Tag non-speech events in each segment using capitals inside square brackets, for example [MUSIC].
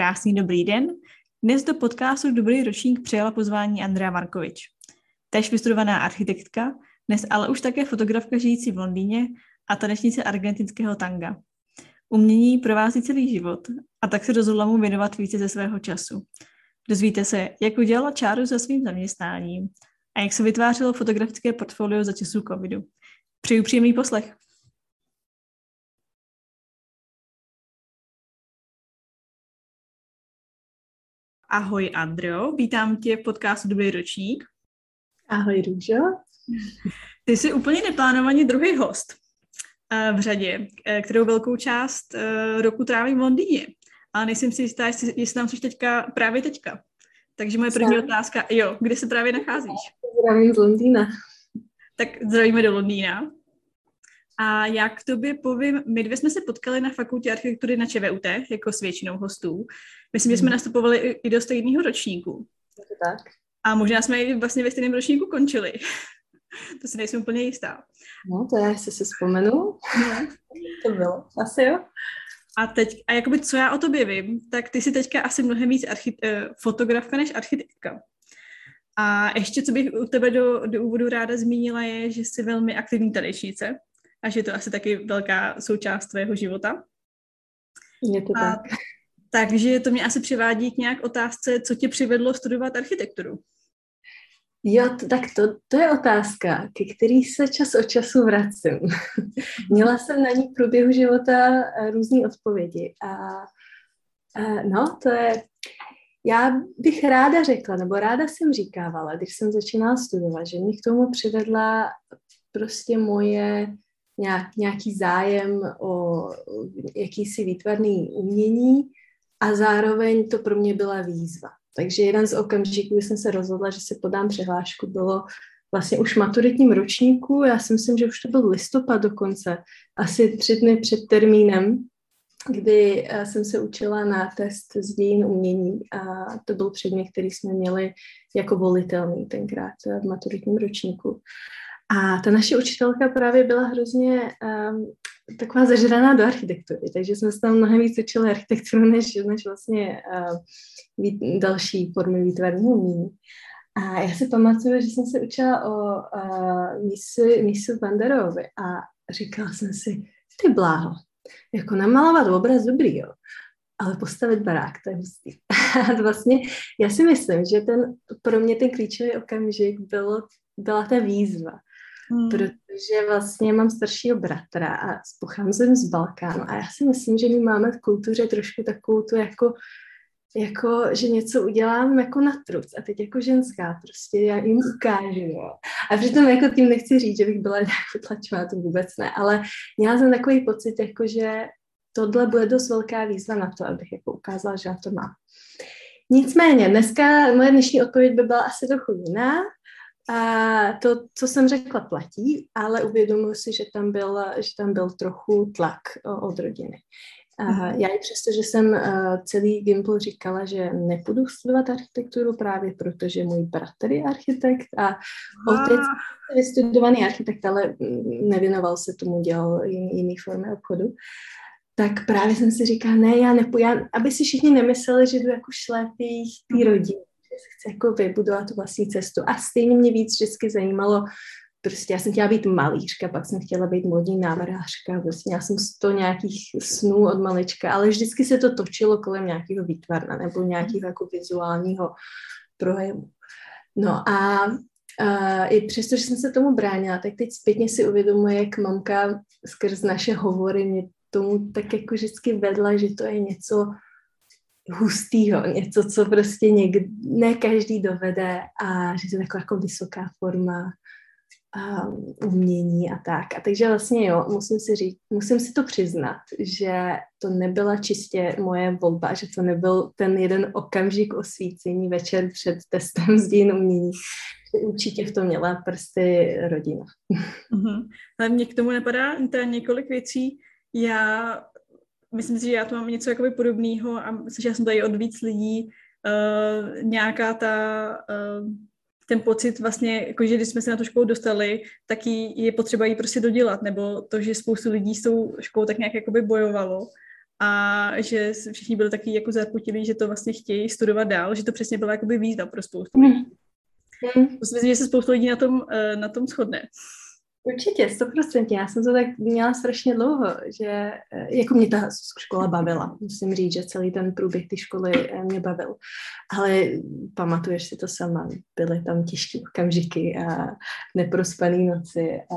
Krásný dobrý den. Dnes do podcastu Dobrý ročník přijala pozvání Andrea Markovič. Tež vystudovaná architektka, dnes ale už také fotografka žijící v Londýně a tanečnice argentinského tanga. Umění provází celý život a tak se rozhodla mu věnovat více ze svého času. Dozvíte se, jak udělala čáru za svým zaměstnáním a jak se vytvářelo fotografické portfolio za času covidu. Přeju příjemný poslech. Ahoj Andreo, vítám tě v podcastu Dobrý ročník. Ahoj Růžo. Ty jsi úplně neplánovaně druhý host uh, v řadě, uh, kterou velkou část uh, roku tráví v Londýně. Ale nejsem si jistá, jestli, jestli tam jsi teďka právě teďka. Takže moje první Zdravím. otázka, jo, kde se právě nacházíš? Zdravím z Londýna. Tak zdravíme do Londýna. A jak tobě povím, my dvě jsme se potkali na fakultě architektury na ČVUT, jako s většinou hostů. Myslím, že jsme hmm. nastupovali i do stejného ročníku. Tak. A možná jsme i vlastně ve stejném ročníku končili. [LAUGHS] to si nejsem úplně jistá. No, to já si si vzpomenu. No. [LAUGHS] to bylo, asi jo. A teď, a jakoby co já o tobě vím, tak ty jsi teďka asi mnohem víc archi- eh, fotografka než architektka. A ještě, co bych u tebe do, do úvodu ráda zmínila, je, že jsi velmi aktivní tanečnice a že je to asi taky velká součást tvého života. Je to a, tak. Takže to mě asi přivádí k nějak otázce, co tě přivedlo studovat architekturu. Jo, to, tak to, to je otázka, ke který se čas od času vracím. [LAUGHS] Měla jsem na ní v průběhu života eh, různé odpovědi a, a no, to je, já bych ráda řekla, nebo ráda jsem říkávala, když jsem začínala studovat, že mě k tomu přivedla prostě moje nějak, nějaký zájem o jakýsi výtvarný umění a zároveň to pro mě byla výzva. Takže jeden z okamžiků, kdy jsem se rozhodla, že si podám přihlášku, bylo vlastně už maturitním ročníku, já si myslím, že už to byl listopad dokonce, asi tři dny před termínem, kdy eh, jsem se učila na test z dějin umění a to byl předmět, který jsme měli jako volitelný tenkrát v maturitním ročníku. A ta naše učitelka právě byla hrozně um, taková zažraná do architektury, takže jsme se tam mnohem víc učili architekturu, než, než vlastně uh, další formy výtvarného umění. A já si pamatuju, že jsem se učila o uh, Misu, Misu Banderovi a říkala jsem si, ty bláho, jako namalovat obraz dobrý, jo, ale postavit barák, to je hustý. [LAUGHS] Vlastně já si myslím, že ten, pro mě ten klíčový okamžik bylo, byla ta výzva. Hmm. Protože vlastně mám staršího bratra a pocházím z Balkánu a já si myslím, že my máme v kultuře trošku takovou tu jako jako, že něco udělám jako na truc a teď jako ženská prostě, já jim ukážu, jo. A přitom jako tím nechci říct, že bych byla [LAUGHS] nějak potlačová, to vůbec ne, ale měla jsem takový pocit, jako že tohle bude dost velká výzva na to, abych jako ukázala, že já to mám. Nicméně, dneska moje dnešní odpověď by byla asi trochu jiná, a to, co jsem řekla, platí, ale uvědomuji si, že tam byl, že tam byl trochu tlak od rodiny. A mhm. já i přesto, že jsem celý Gimpl říkala, že nepůjdu studovat architekturu právě proto, že můj bratr je architekt a otec je vystudovaný architekt, ale nevěnoval se tomu, dělal jiný, jiný formy obchodu, tak právě jsem si říkala, ne, já nepůjdu, já, aby si všichni nemysleli, že jdu jako šlépí té mhm. rodiny chci jako vybudovat tu vlastní cestu. A stejně mě víc vždycky zajímalo, prostě já jsem chtěla být malířka, pak jsem chtěla být modní návrhářka, prostě já jsem to nějakých snů od malička, ale vždycky se to točilo kolem nějakého výtvarna nebo nějakého jako vizuálního projevu. No a uh, i přesto, že jsem se tomu bránila, tak teď zpětně si uvědomuji, jak mamka skrz naše hovory mě tomu tak jako vždycky vedla, že to je něco, hustýho, něco, co prostě někdy, ne každý dovede a že to je taková jako vysoká forma a umění a tak. A takže vlastně jo, musím si říct, musím si to přiznat, že to nebyla čistě moje volba, že to nebyl ten jeden okamžik osvícení večer před testem z dějin umění. Určitě v tom měla prsty rodina. Uh-huh. Ale mě k tomu napadá několik věcí. Já myslím si, že já tu mám něco jakoby podobného a slyšela jsem tady od víc lidí uh, nějaká ta, uh, ten pocit vlastně, jako že když jsme se na tu školu dostali, tak je potřeba jí prostě dodělat, nebo to, že spoustu lidí s tou školou tak nějak jakoby bojovalo a že všichni byli taky jako zarputilí, že to vlastně chtějí studovat dál, že to přesně byla jakoby výzva pro spoustu lidí. Mm. Myslím, že se spoustu lidí na tom, eh, na tom shodne. Určitě, stoprocentně. Já jsem to tak měla strašně dlouho, že eh, jako mě ta škola bavila. Musím říct, že celý ten průběh té školy eh, mě bavil. Ale pamatuješ si to sama, byly tam těžké okamžiky a neprospané noci a,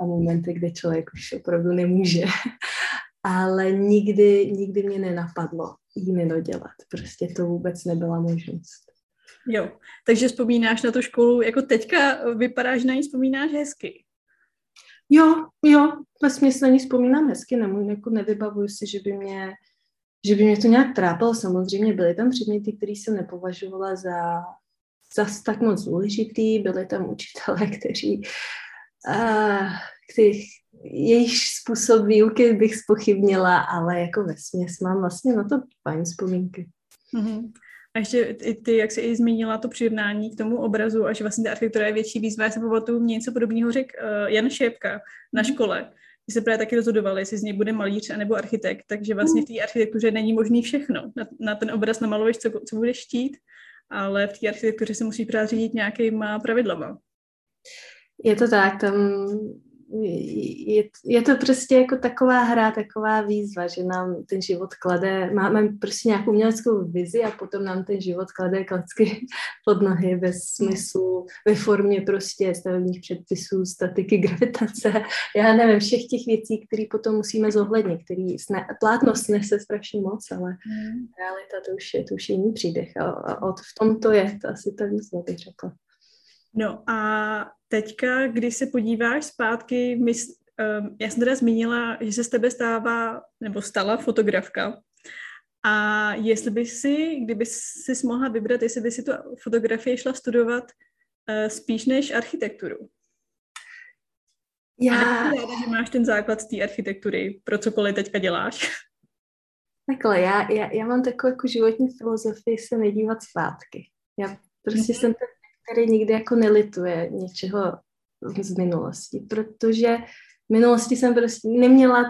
a momenty, kdy člověk už opravdu nemůže. [LAUGHS] Ale nikdy, nikdy mě nenapadlo jí nedodělat. Prostě to vůbec nebyla možnost. Jo, takže vzpomínáš na tu školu, jako teďka vypadá, že na ní vzpomínáš hezky. Jo, jo, vlastně na ní vzpomínám hezky, nemůžu, jako nevybavuju si, že by mě že by mě to nějak trápilo. Samozřejmě byly tam předměty, které jsem nepovažovala za zas tak moc důležitý. Byly tam učitelé, kteří, uh, jejich způsob výuky bych spochybnila, ale jako ve směs mám vlastně na to fajn vzpomínky. Mm-hmm. A ještě i ty, jak jsi i zmínila to přirovnání k tomu obrazu a že vlastně ta architektura je větší výzva. Já se pamatuju, mě něco podobného řekl uh, Jan Šépka na mhm. škole, že se právě taky rozhodovali, jestli z něj bude malíř nebo architekt, takže vlastně v té architektuře není možný všechno. Na, na ten obraz namaluješ, co, co budeš štít, ale v té architektuře se musí právě řídit nějakýma pravidlama. Je to tak, tam je, je to prostě jako taková hra, taková výzva, že nám ten život klade, máme prostě nějakou uměleckou vizi a potom nám ten život klade klacky [LAUGHS] pod nohy ve smyslu, ve formě prostě stavebních předpisů, statiky, [LAUGHS] gravitace, já nevím, všech těch věcí, které potom musíme zohlednit, který sne, plátnost nese strašně moc, ale mm. realita to už je, to už je jiný přídech a, a od, v tom to je, to asi ta výzva bych řekla. No a teďka, když se podíváš zpátky, my, um, já jsem teda zmínila, že se z tebe stává, nebo stala fotografka. A jestli by si, kdyby si mohla vybrat, jestli by si tu fotografii šla studovat uh, spíš než architekturu. Já... A ráda, že máš ten základ z té architektury, pro cokoliv teďka děláš. Takhle, já, já, já mám takovou jako životní filozofii se nedívat zpátky. Já prostě mm-hmm. jsem ten který nikdy jako nelituje něčeho z minulosti, protože v minulosti jsem prostě neměla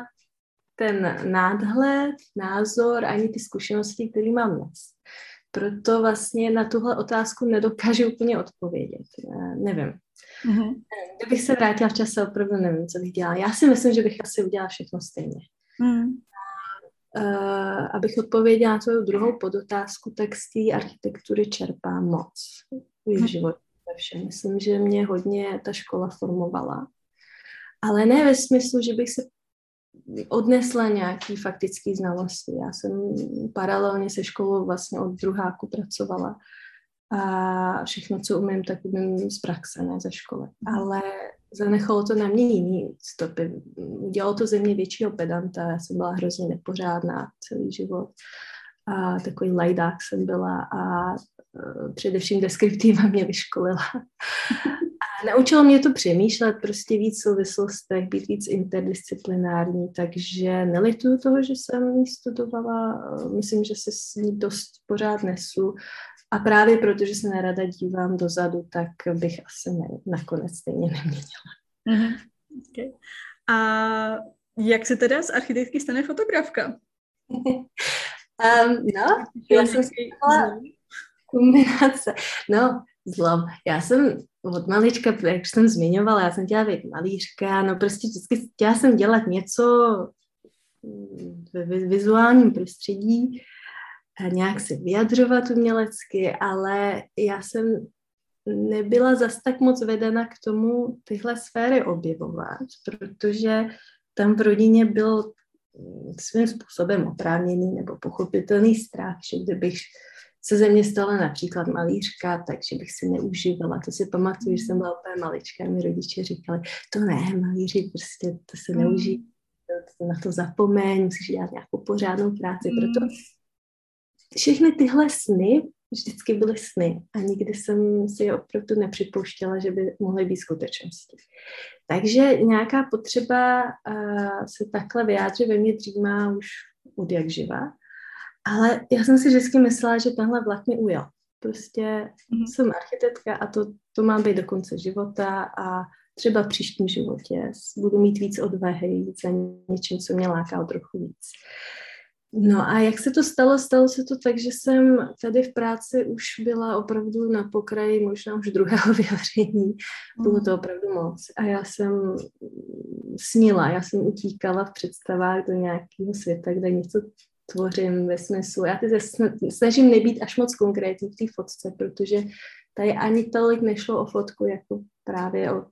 ten nádhled, názor, ani ty zkušenosti, které mám dnes. Proto vlastně na tuhle otázku nedokážu úplně odpovědět. Nevím. Mm-hmm. Kdybych se vrátila v čase, opravdu nevím, co bych dělala. Já si myslím, že bych asi udělala všechno stejně. Mm. Uh, abych odpověděla na tvou druhou podotázku, tak z té architektury čerpám moc v životě ve všem. Myslím, že mě hodně ta škola formovala. Ale ne ve smyslu, že bych se odnesla nějaký faktický znalosti. Já jsem paralelně se školou vlastně od druháku pracovala a všechno, co umím, tak umím z praxe, ne ze školy. Ale zanechalo to na mě jiný stopy. Udělalo to ze mě většího pedanta, já jsem byla hrozně nepořádná celý život a takový lajdák jsem byla a uh, především deskriptiva mě vyškolila. [LAUGHS] A naučilo mě to přemýšlet prostě víc v souvislostech, být víc interdisciplinární, takže nelituju toho, že jsem ji studovala, myslím, že se s ní dost pořád nesu a právě protože se nerada dívám dozadu, tak bych asi ne, nakonec stejně neměnila. Mm-hmm. Okay. A jak se teda z architektky stane fotografka? [LAUGHS] Um, no, já jsem si kombinace. No, zlom. Já jsem od malička, jak jsem zmiňovala, já jsem chtěla být malířka, no prostě vždycky chtěla jsem dělat něco ve vizuálním prostředí, a nějak se vyjadřovat umělecky, ale já jsem nebyla zas tak moc vedena k tomu tyhle sféry objevovat, protože tam v rodině byl svým způsobem oprávněný nebo pochopitelný strach, že kdybych se ze mě stala například malířka, takže bych si neužívala. To si pamatuju, že jsem byla úplně malička mi rodiče říkali, to ne, malíři, prostě to se mm. neuží, na to zapomeň, musíš dělat nějakou pořádnou práci. Proto mm. všechny tyhle sny vždycky byly sny a nikdy jsem si je opravdu nepřipouštěla, že by mohly být skutečnosti. Takže nějaká potřeba uh, se takhle vyjádřit ve mně dřímá už od jak živa. Ale já jsem si vždycky myslela, že tenhle vlak mi ujel. Prostě mm-hmm. jsem architektka a to, to má být do konce života a třeba v příštím životě budu mít víc odvahy, víc za něčím, co mě láká o trochu víc. No a jak se to stalo? Stalo se to tak, že jsem tady v práci už byla opravdu na pokraji možná už druhého [LAUGHS] vyhoření. Bylo to mm. opravdu moc. A já jsem snila, já jsem utíkala v představách do nějakého světa, kde něco tvořím ve smyslu. Já teď snažím nebýt až moc konkrétní v té fotce, protože tady ani tolik nešlo o fotku, jako právě o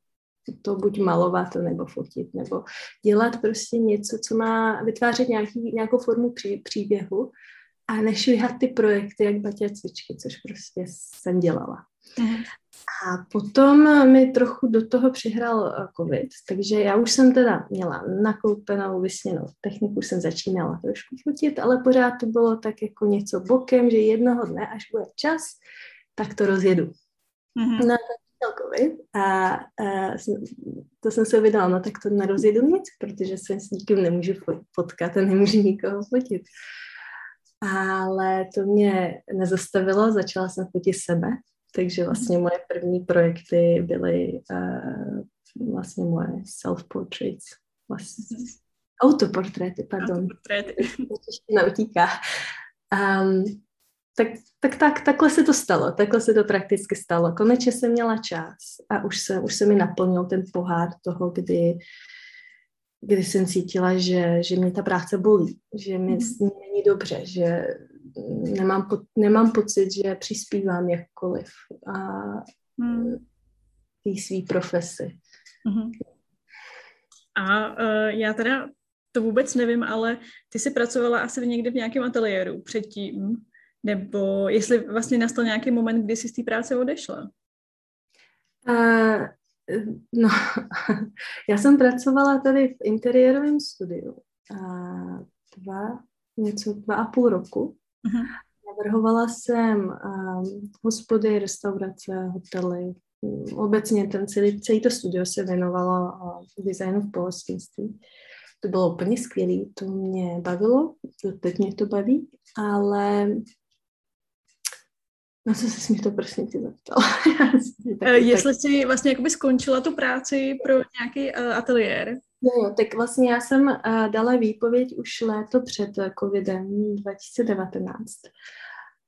to buď malovat nebo fotit, nebo dělat prostě něco, co má vytvářet nějaký, nějakou formu pří, příběhu a nešvihat ty projekty jak batě cvičky, což prostě jsem dělala. Mm. A potom mi trochu do toho přihrál eh, covid, takže já už jsem teda měla nakoupenou, vysněnou techniku, jsem začínala trošku fotit, ale pořád to bylo tak jako něco bokem, že jednoho dne, až bude čas, tak to rozjedu. Mm-hmm. No, covid a, a to jsem se uvědomila, no tak to nerozjedu nic, protože se s nikým nemůžu potkat a nemůžu nikoho fotit. Ale to mě nezastavilo, začala jsem fotit sebe, takže vlastně moje první projekty byly uh, vlastně moje self-portraits, vlastně autoportréty, pardon. Autoportréty. utíká. Um, tak, tak, tak, takhle se to stalo, takhle se to prakticky stalo. Konečně jsem měla čas a už se, už se mi naplnil ten pohár toho, kdy, kdy jsem cítila, že, že mě ta práce bolí, že mi mm. není dobře, že nemám, po, nemám pocit, že přispívám jakkoliv a mm. té své profesi. Mm-hmm. A uh, já teda to vůbec nevím, ale ty jsi pracovala asi někde v nějakém ateliéru předtím. Nebo jestli vlastně nastal nějaký moment, kdy jsi z té práce odešla? Uh, no, [LAUGHS] já jsem pracovala tady v interiérovém studiu uh, dva, něco, dva a půl roku. Uh-huh. Navrhovala jsem um, hospody, restaurace, hotely. Obecně ten celý, celý to studio se věnovalo uh, designu v pohostinství. To bylo úplně skvělé, to mě bavilo, teď mě to baví, ale na co se mi to prostě ti zeptala? [LAUGHS] Eh, jestli jsi vlastně jakoby skončila tu práci pro nějaký uh, ateliér? No jo, tak vlastně já jsem uh, dala výpověď už léto před covidem 2019,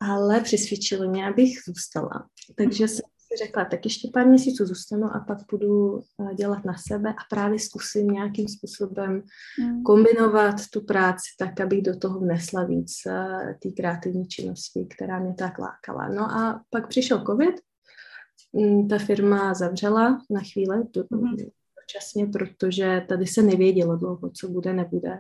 ale přesvědčilo mě, abych zůstala. Takže jsem si řekla, tak ještě pár měsíců zůstanu a pak budu eh, dělat na sebe a právě zkusím nějakým způsobem mm. kombinovat tu práci tak, abych do toho vnesla víc eh, té kreativní činnosti, která mě tak lákala. No a pak přišel covid, mm, ta firma zavřela na chvíli, mm. dočasně, protože tady se nevědělo dlouho, co bude, nebude.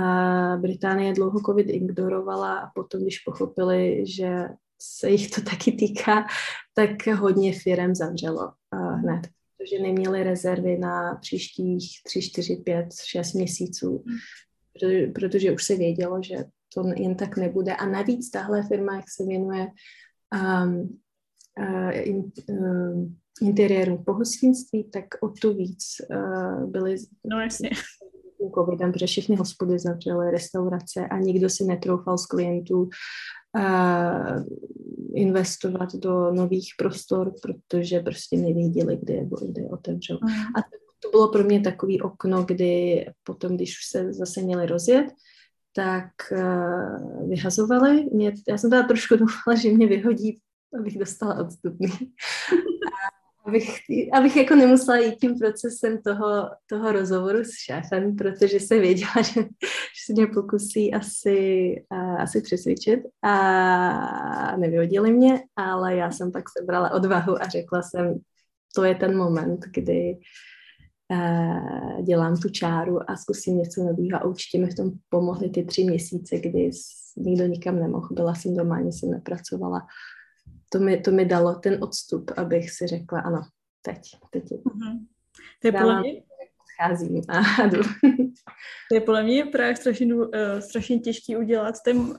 A Británie dlouho covid ignorovala a potom, když pochopili, že se jich to taky týká, tak hodně firm zavřelo uh, hned, protože neměli rezervy na příštích 3, 4, 5, 6 měsíců, protože, protože už se vědělo, že to jen tak nebude. A navíc tahle firma, jak se věnuje um, uh, in, uh, interiéru pohostinství, tak o to víc uh, byly no. Covidem, protože všechny hospody zavřely, restaurace a nikdo si netroufal z klientů investovat do nových prostor, protože prostě nevěděli, kde je, kde je otevřou. Mm. A to bylo pro mě takový okno, kdy potom, když už se zase měli rozjet, tak uh, vyhazovali. Mě, já jsem teda trošku [LAUGHS] doufala, že mě vyhodí, abych dostala odstupný [LAUGHS] abych, abych jako nemusela jít tím procesem toho, toho rozhovoru s šéfem, protože se věděla, [LAUGHS] že, že se mě pokusí asi, a, asi přesvědčit a nevyhodili mě, ale já jsem pak sebrala odvahu a řekla jsem, to je ten moment, kdy uh, dělám tu čáru a zkusím něco nového a určitě mi v tom pomohly ty tři měsíce, kdy nikdo nikam nemohl, byla jsem doma, ani jsem nepracovala to mi, to mi dalo ten odstup, abych si řekla, ano, teď, teď. Mm-hmm. To je podle mě... Scházím a [LAUGHS] jdu. To je podle mě právě strašně, uh, strašně těžký udělat ten, uh,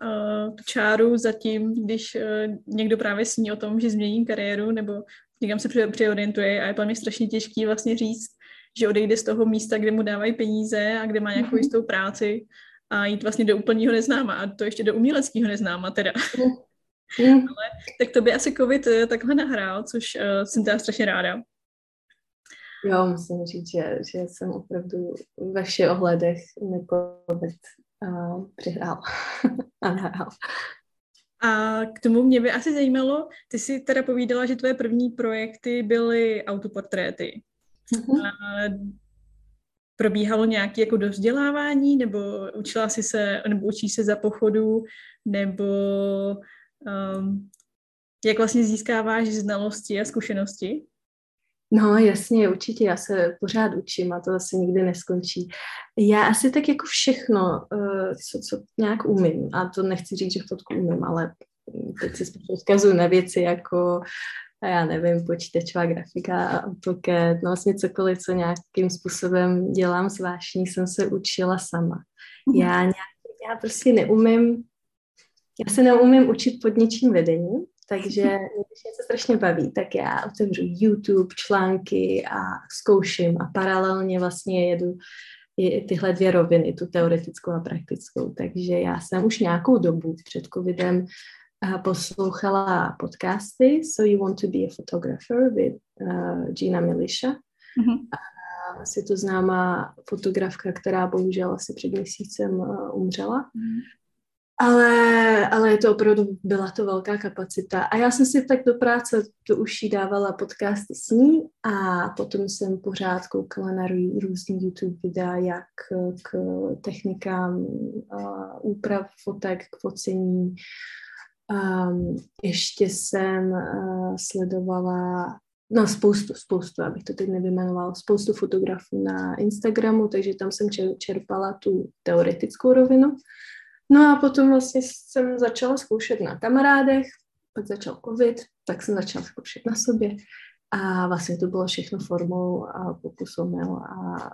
tu čáru zatím, když uh, někdo právě sní o tom, že změní kariéru nebo někam se přeorientuje a je podle mě strašně těžký vlastně říct, že odejde z toho místa, kde mu dávají peníze a kde má nějakou mm-hmm. jistou práci a jít vlastně do úplného neznáma a to ještě do uměleckého neznáma teda. Mm. Mm. Ale tak to by asi covid eh, takhle nahrál, což uh, jsem teda strašně ráda. Jo, musím říct, že, že jsem opravdu ve všech ohledech mi covid uh, přihrál [LAUGHS] a nahrál. A k tomu mě by asi zajímalo, ty jsi teda povídala, že tvoje první projekty byly autoportréty. Mm-hmm. A probíhalo nějaké jako dovzdělávání, nebo učila jsi se, nebo učíš se za pochodu, nebo um, jak vlastně získáváš znalosti a zkušenosti? No jasně, určitě, já se pořád učím a to asi nikdy neskončí. Já asi tak jako všechno, eh, co, co nějak umím, a to nechci říct, že fotku umím, ale teď si spíš odkazuju na věci jako já nevím, počítačová grafika, AutoCAD, no vlastně cokoliv, co nějakým způsobem dělám zvláštní, jsem se učila sama. Mhm. Já, nějak, já prostě neumím, já se neumím učit pod něčím vedením, takže [LAUGHS] když mě se strašně baví, tak já otevřu YouTube, články a zkouším a paralelně vlastně jedu tyhle dvě roviny, tu teoretickou a praktickou. Takže já jsem už nějakou dobu před covidem poslouchala podcasty So You Want to be a Photographer with uh, Gina Miliša. Mm-hmm. A asi to známá fotografka, která bohužel asi před měsícem uh, umřela. Mm-hmm. Ale, ale je to opravdu, byla to velká kapacita. A já jsem si tak do práce do uší dávala podcasty s ní a potom jsem pořád koukala na různý YouTube videa, jak k technikám uh, úprav fotek, k focení. Um, ještě jsem uh, sledovala no spoustu, spoustu, abych to teď nevymenovala, spoustu fotografů na Instagramu, takže tam jsem čerpala tu teoretickou rovinu No a potom vlastně jsem začala zkoušet na kamarádech, pak začal covid, tak jsem začala zkoušet na sobě. A vlastně to bylo všechno formou a pokusou mého a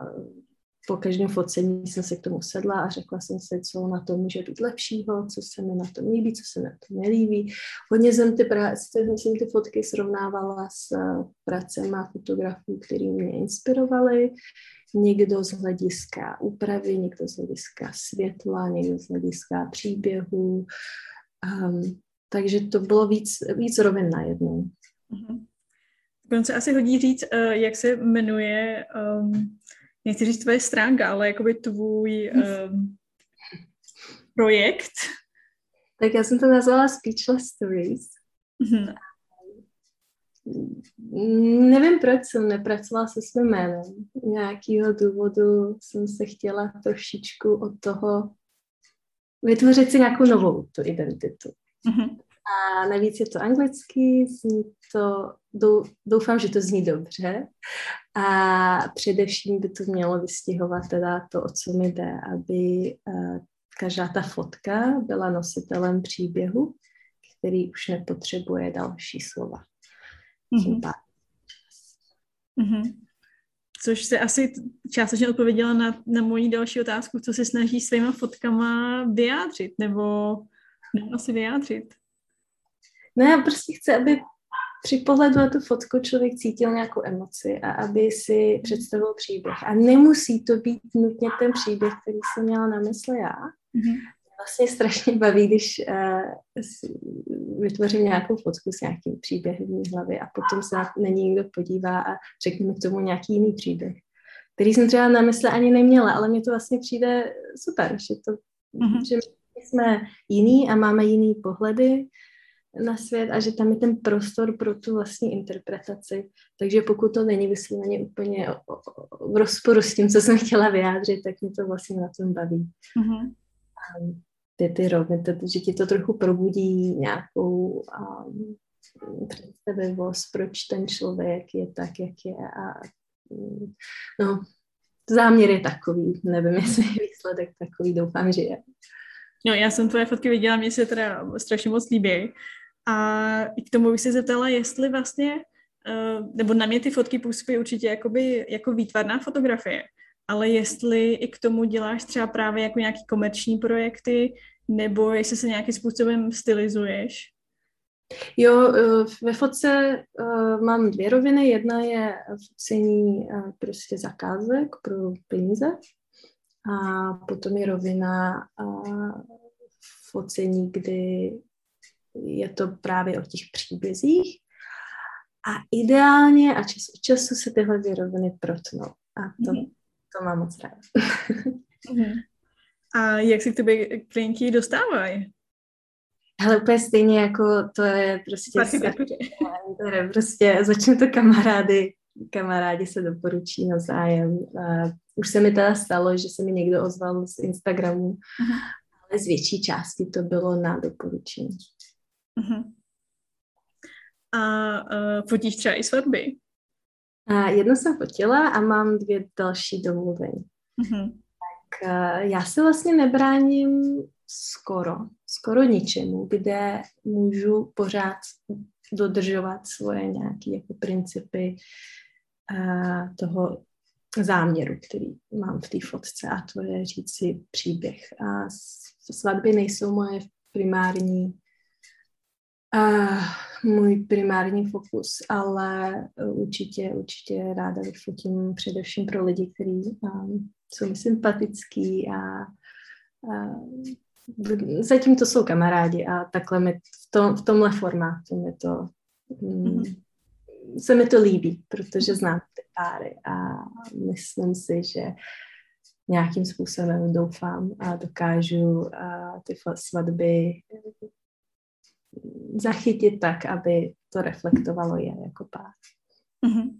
po každém focení jsem se k tomu sedla a řekla jsem si, co na tom může být lepšího, co se mi na tom líbí, co se mi na tom nelíbí. Hodně jsem ty, práce, jsem ty fotky srovnávala s pracemi fotografů, který mě inspirovali někdo z hlediska úpravy, někdo z hlediska světla, někdo z hlediska příběhu. Um, takže to bylo víc, víc rovin na jednu. Uh-huh. Dokonce asi hodí říct, uh, jak se jmenuje, um, nechci říct tvoje stránka, ale jakoby tvůj um, projekt. Tak já jsem to nazvala Speechless Stories. Uh-huh. Nevím, proč jsem nepracovala se svým jménem. Nějakého důvodu jsem se chtěla trošičku od toho vytvořit si nějakou novou tu identitu. Mm-hmm. A navíc je to anglicky, zní to, doufám, že to zní dobře. A především by to mělo vystihovat teda to, o co mi jde, aby uh, každá ta fotka byla nositelem příběhu, který už nepotřebuje další slova. Mm-hmm. Mm-hmm. Což se asi částečně odpověděla na, na moji další otázku, co se snaží svýma fotkama vyjádřit, nebo, nebo asi vyjádřit. No já prostě chci, aby při pohledu na tu fotku člověk cítil nějakou emoci a aby si představil příběh. A nemusí to být nutně ten příběh, který jsem měla na mysli já. Mm-hmm vlastně strašně baví, když uh, vytvořím nějakou fotku s nějakým příběhem v mý hlavě a potom se na ní někdo podívá a řekne mi k tomu nějaký jiný příběh, který jsem třeba na mysli ani neměla, ale mně to vlastně přijde super, že, to, mm-hmm. že jsme jiný a máme jiný pohledy na svět a že tam je ten prostor pro tu vlastní interpretaci. Takže pokud to není vysloveně úplně v rozporu s tím, co jsem chtěla vyjádřit, tak mě to vlastně na tom baví. Mm-hmm ty, ty rovny, že ti to trochu probudí nějakou um, představivost, proč ten člověk je tak, jak je a um, no, záměr je takový, nevím, jestli je výsledek takový, doufám, že je. No, já jsem tvoje fotky viděla, mě se teda strašně moc líbí. A k tomu bych se zeptala, jestli vlastně, uh, nebo na mě ty fotky působí určitě jakoby, jako výtvarná fotografie, ale jestli i k tomu děláš třeba právě jako nějaký komerční projekty, nebo jestli se nějakým způsobem stylizuješ? Jo, eh, ve fotce uh, mám dvě roviny. Jedna je focení prostě zakázek pro peníze a potom je rovina focení, kdy je to právě o těch příbězích. A ideálně a čas od času se tyhle dvě roviny protnou. A to, mm-hmm. to mám moc ráda. mm-hmm. A jak si k tobě klienti dostávají? Ale úplně stejně jako to je prostě... To je prostě začne to kamarády, kamarádi se doporučí navzájem. A už se mi teda stalo, že se mi někdo ozval z Instagramu, uh-huh. ale z větší části to bylo na doporučení. Uh-huh. A uh, fotíš třeba i svatby? A jedno jsem fotila a mám dvě další domluvení. Uh-huh. Tak uh, já se vlastně nebráním skoro, skoro ničemu, kde můžu pořád dodržovat svoje nějaké jako principy uh, toho záměru, který mám v té fotce a to je říct si příběh. A svatby nejsou moje primární uh, můj primární fokus, ale určitě, určitě ráda vyfotím především pro lidi, kteří um, jsou mi sympatický a uh, zatím to jsou kamarádi a takhle mi v, tom, v tomhle formátu mi to um, se mi to líbí, protože znám ty páry a myslím si, že nějakým způsobem doufám a dokážu a ty svatby zachytit tak, aby to reflektovalo je jako pár. Uh-huh.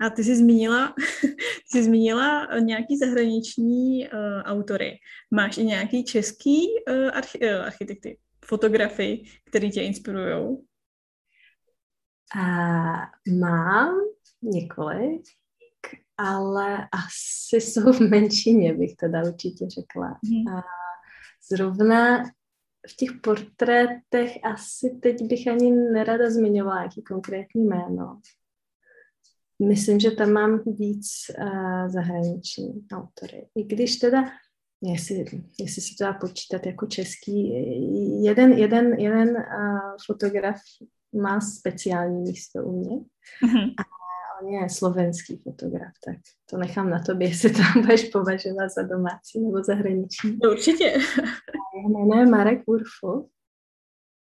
A ty jsi zmínila, [LAUGHS] ty jsi zmínila nějaký zahraniční uh, autory. Máš i nějaký český uh, archi- uh, architekty, fotografy, který tě inspirují? Uh, mám několik, ale asi jsou v menšině, bych teda určitě řekla. Mm. A zrovna v těch portrétech asi teď bych ani nerada zmiňovala jaký konkrétní jméno. Myslím, že tam mám víc uh, zahraniční autory. I když teda, jestli, jestli se to dá počítat jako český, jeden, jeden, jeden uh, fotograf má speciální místo u mě. Mm-hmm. A on je slovenský fotograf, tak to nechám na tobě, [LAUGHS] jestli to budeš považovat za domácí nebo zahraniční. Určitě. Jeho jméno je Marek Urfo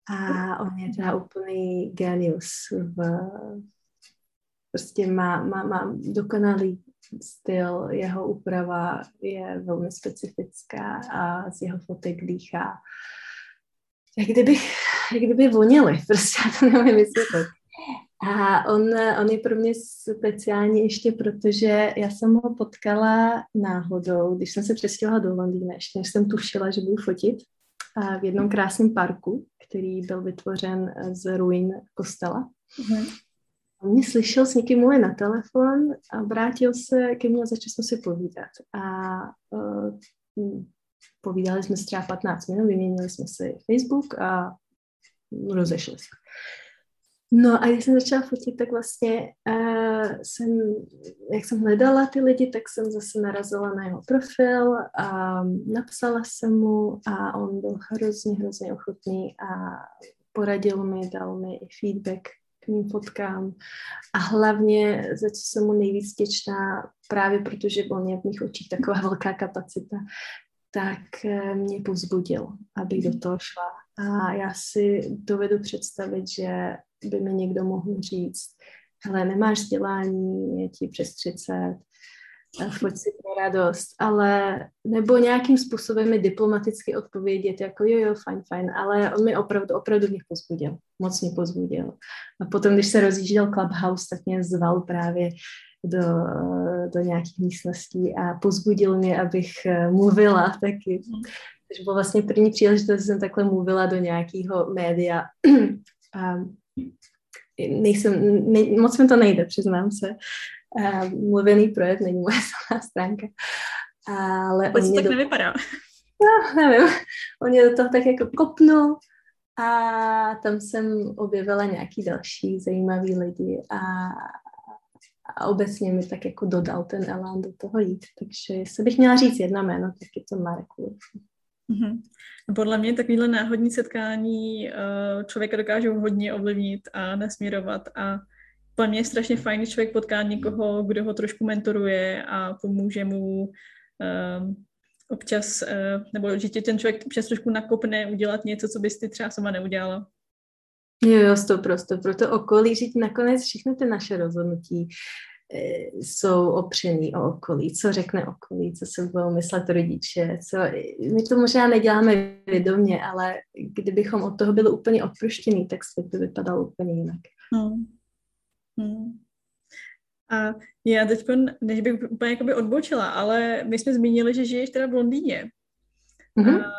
a on je teda úplný genius v prostě má, má, má dokonalý styl, jeho úprava je velmi specifická a z jeho fotek dýchá. Jak kdyby, jak kdyby vonili, [LAUGHS] prostě já to nevím vysvětlit. A on, on je pro mě speciální ještě protože já jsem ho potkala náhodou, když jsem se přestěhovala do Londýna, ještě než jsem tušila, že budu fotit v jednom krásném parku, který byl vytvořen z ruin kostela. Mm-hmm. On mě slyšel, s někým mluvit na telefon a vrátil se ke mně a začal jsme si povídat. A uh, povídali jsme se třeba 15 minut, vyměnili jsme si Facebook a rozešli se. No a když jsem začala fotit, tak vlastně uh, jsem, jak jsem hledala ty lidi, tak jsem zase narazila na jeho profil a napsala jsem mu a on byl hrozně, hrozně ochotný a poradil mi, dal mi i feedback k mým fotkám a hlavně, za co jsem mu nejvíc těčná, právě protože on je v mých očích taková [LAUGHS] velká kapacita, tak eh, mě povzbudil, abych do toho šla. A já si dovedu představit, že by mi někdo mohl říct, hele, nemáš vzdělání, je ti přes 30, pojď si pro radost, ale nebo nějakým způsobem mi diplomaticky odpovědět, jako jo, jo, fajn, fajn, ale on mi opravdu, opravdu mě pozbudil, moc mě pozbudil. A potom, když se rozjížděl Clubhouse, tak mě zval právě do, do nějakých místností a pozbudil mě, abych eh, mluvila taky. Takže bylo vlastně první příležitost, že jsem takhle mluvila do nějakého média. [CLEARS THROAT] a nejsem, nej, moc mi to nejde, přiznám se. A mluvený projev není moje [LAUGHS] silná stránka. Ale on tak do... nevypadá. No, nevím. On mě do toho tak jako kopnul a tam jsem objevila nějaký další zajímavý lidi a, a obecně mi tak jako dodal ten elán do toho jít. Takže jestli bych měla říct jedna jméno, tak je to Marek Mm-hmm. Podle mě takovýhle náhodní setkání uh, člověka dokážou hodně ovlivnit a nasměrovat a pro mě je strašně fajn, když člověk potká někoho, kdo ho trošku mentoruje a pomůže mu uh, občas, uh, nebo že tě ten člověk občas trošku nakopne udělat něco, co bys ty třeba sama neudělala. Jo, jo, sto prosto. Pro to okolí, že nakonec všechno ty naše rozhodnutí jsou opřený o okolí, co řekne okolí, co se budou myslet rodiče, co, my to možná neděláme vědomě, ale kdybychom od toho byli úplně odproštění, tak svět by vypadal úplně jinak. Hmm. Hmm. A já teď, než bych úplně jakoby odbočila, ale my jsme zmínili, že žiješ teda v Londýně. Mm-hmm. A,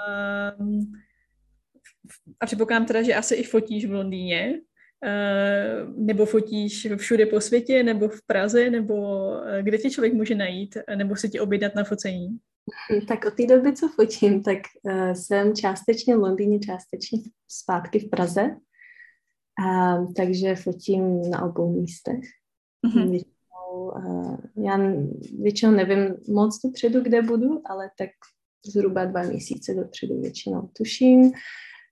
a předpokládám teda, že asi i fotíš v Londýně. Uh, nebo fotíš všude po světě, nebo v Praze, nebo uh, kde tě člověk může najít, nebo se ti objednat na focení? Tak od té doby, co fotím, tak uh, jsem částečně v Londýně, částečně zpátky v Praze. Uh, takže fotím na obou místech. Mm-hmm. Většinou, uh, já většinou nevím moc dopředu, kde budu, ale tak zhruba dva měsíce dopředu většinou tuším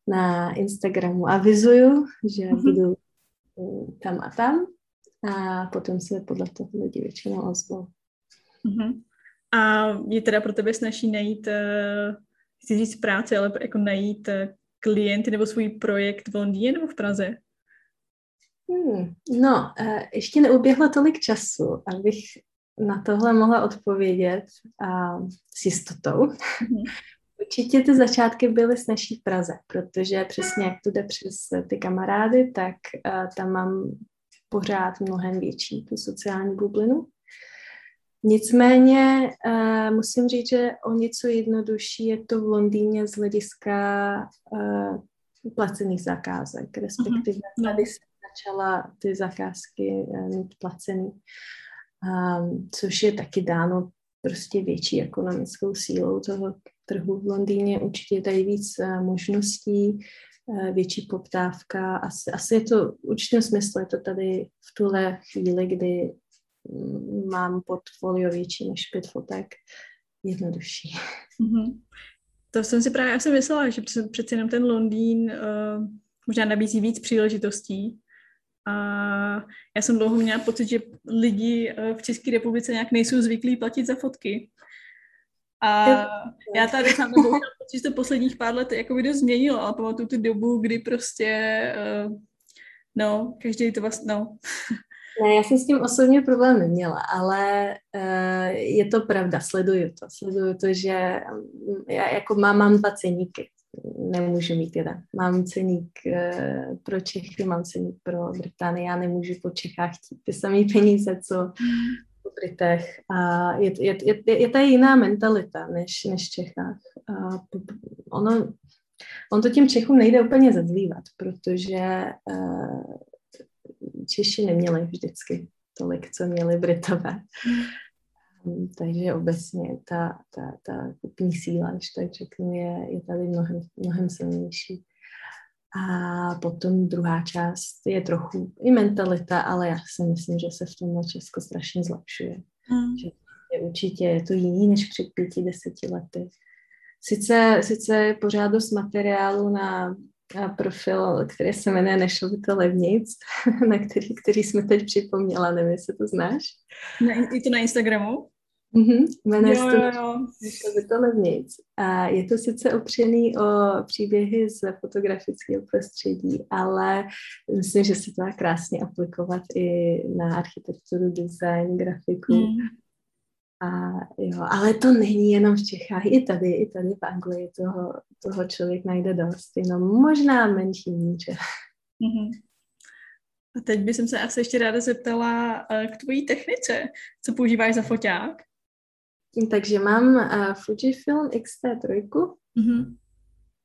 na Instagramu avizuju, že mm-hmm. budu tam a tam a potom se podle toho lidi většinou ozvou. Mm-hmm. A je teda pro tebe snaží najít, uh, chci říct práci, ale jako najít uh, klienty nebo svůj projekt v Londýně nebo v Praze? Hmm, no, uh, ještě neuběhlo tolik času, abych na tohle mohla odpovědět uh, s jistotou. [LAUGHS] Určitě ty začátky byly snažší v Praze, protože přesně jak to jde přes ty kamarády, tak uh, tam mám pořád mnohem větší tu sociální bublinu. Nicméně uh, musím říct, že o něco jednodušší je to v Londýně z hlediska uh, placených zakázek, respektive uh-huh. tady se začala ty zakázky uh, mít placený, um, což je taky dáno prostě větší ekonomickou sílou toho trhu v Londýně. Určitě je tady víc uh, možností, uh, větší poptávka. Asi, asi je to v určitém smyslu, je to tady v tuhle chvíli, kdy um, mám portfolio větší než pět fotek, jednodušší. Mm-hmm. To jsem si právě asi myslela, že přece jenom ten Londýn uh, možná nabízí víc příležitostí, a já jsem dlouho měla pocit, že lidi eh, v České republice nějak nejsou zvyklí platit za fotky. A já tady sám nebo pocit, že to posledních pár let jako by dost změnilo, ale pamatuju tu dobu, kdy prostě, uh, no, každý to vlastně, no. Ne, já jsem s tím osobně problém neměla, ale uh, je to pravda, sleduju to. Sleduju to, že mm, já jako mám, mám dva ceníky nemůžu mít jeden. Mám ceník uh, pro Čechy, mám ceník pro Británii, já nemůžu po Čechách chtít ty samé peníze, co po Britech. A je, je, je, je to jiná mentalita než, než v Čechách. A ono, on to těm Čechům nejde úplně zazlívat, protože uh, Češi neměli vždycky tolik, co měli Britové. Mm, [LAUGHS] takže obecně ta, ta, ta kupní síla, když tak řeknu, je, je tady mnohem, mnohem silnější. A potom druhá část je trochu i mentalita, ale já si myslím, že se v tom Česko strašně zlepšuje. Mm. Že je určitě je to jiný než před pěti, deseti lety. Sice, sice je pořád dost materiálu na, na profil, který se jmenuje Nešlo by to levnic, [LAUGHS] na který, který jsme teď připomněla, nevím, jestli to znáš. Ne, je to na Instagramu? Mm-hmm, jmenuje se to by to levnic. A je to sice opřený o příběhy z fotografického prostředí, ale myslím, že se to dá krásně aplikovat i na architekturu, design, grafiku. Mm. A jo, ale to není jenom v Čechách, i tady, i tady v Anglii toho, toho člověk najde dost, jenom možná menší míře. Mm-hmm. A teď bych se asi ještě ráda zeptala eh, k tvojí technice. Co používáš za foťák? Takže mám uh, Fujifilm X-T3. Mm-hmm.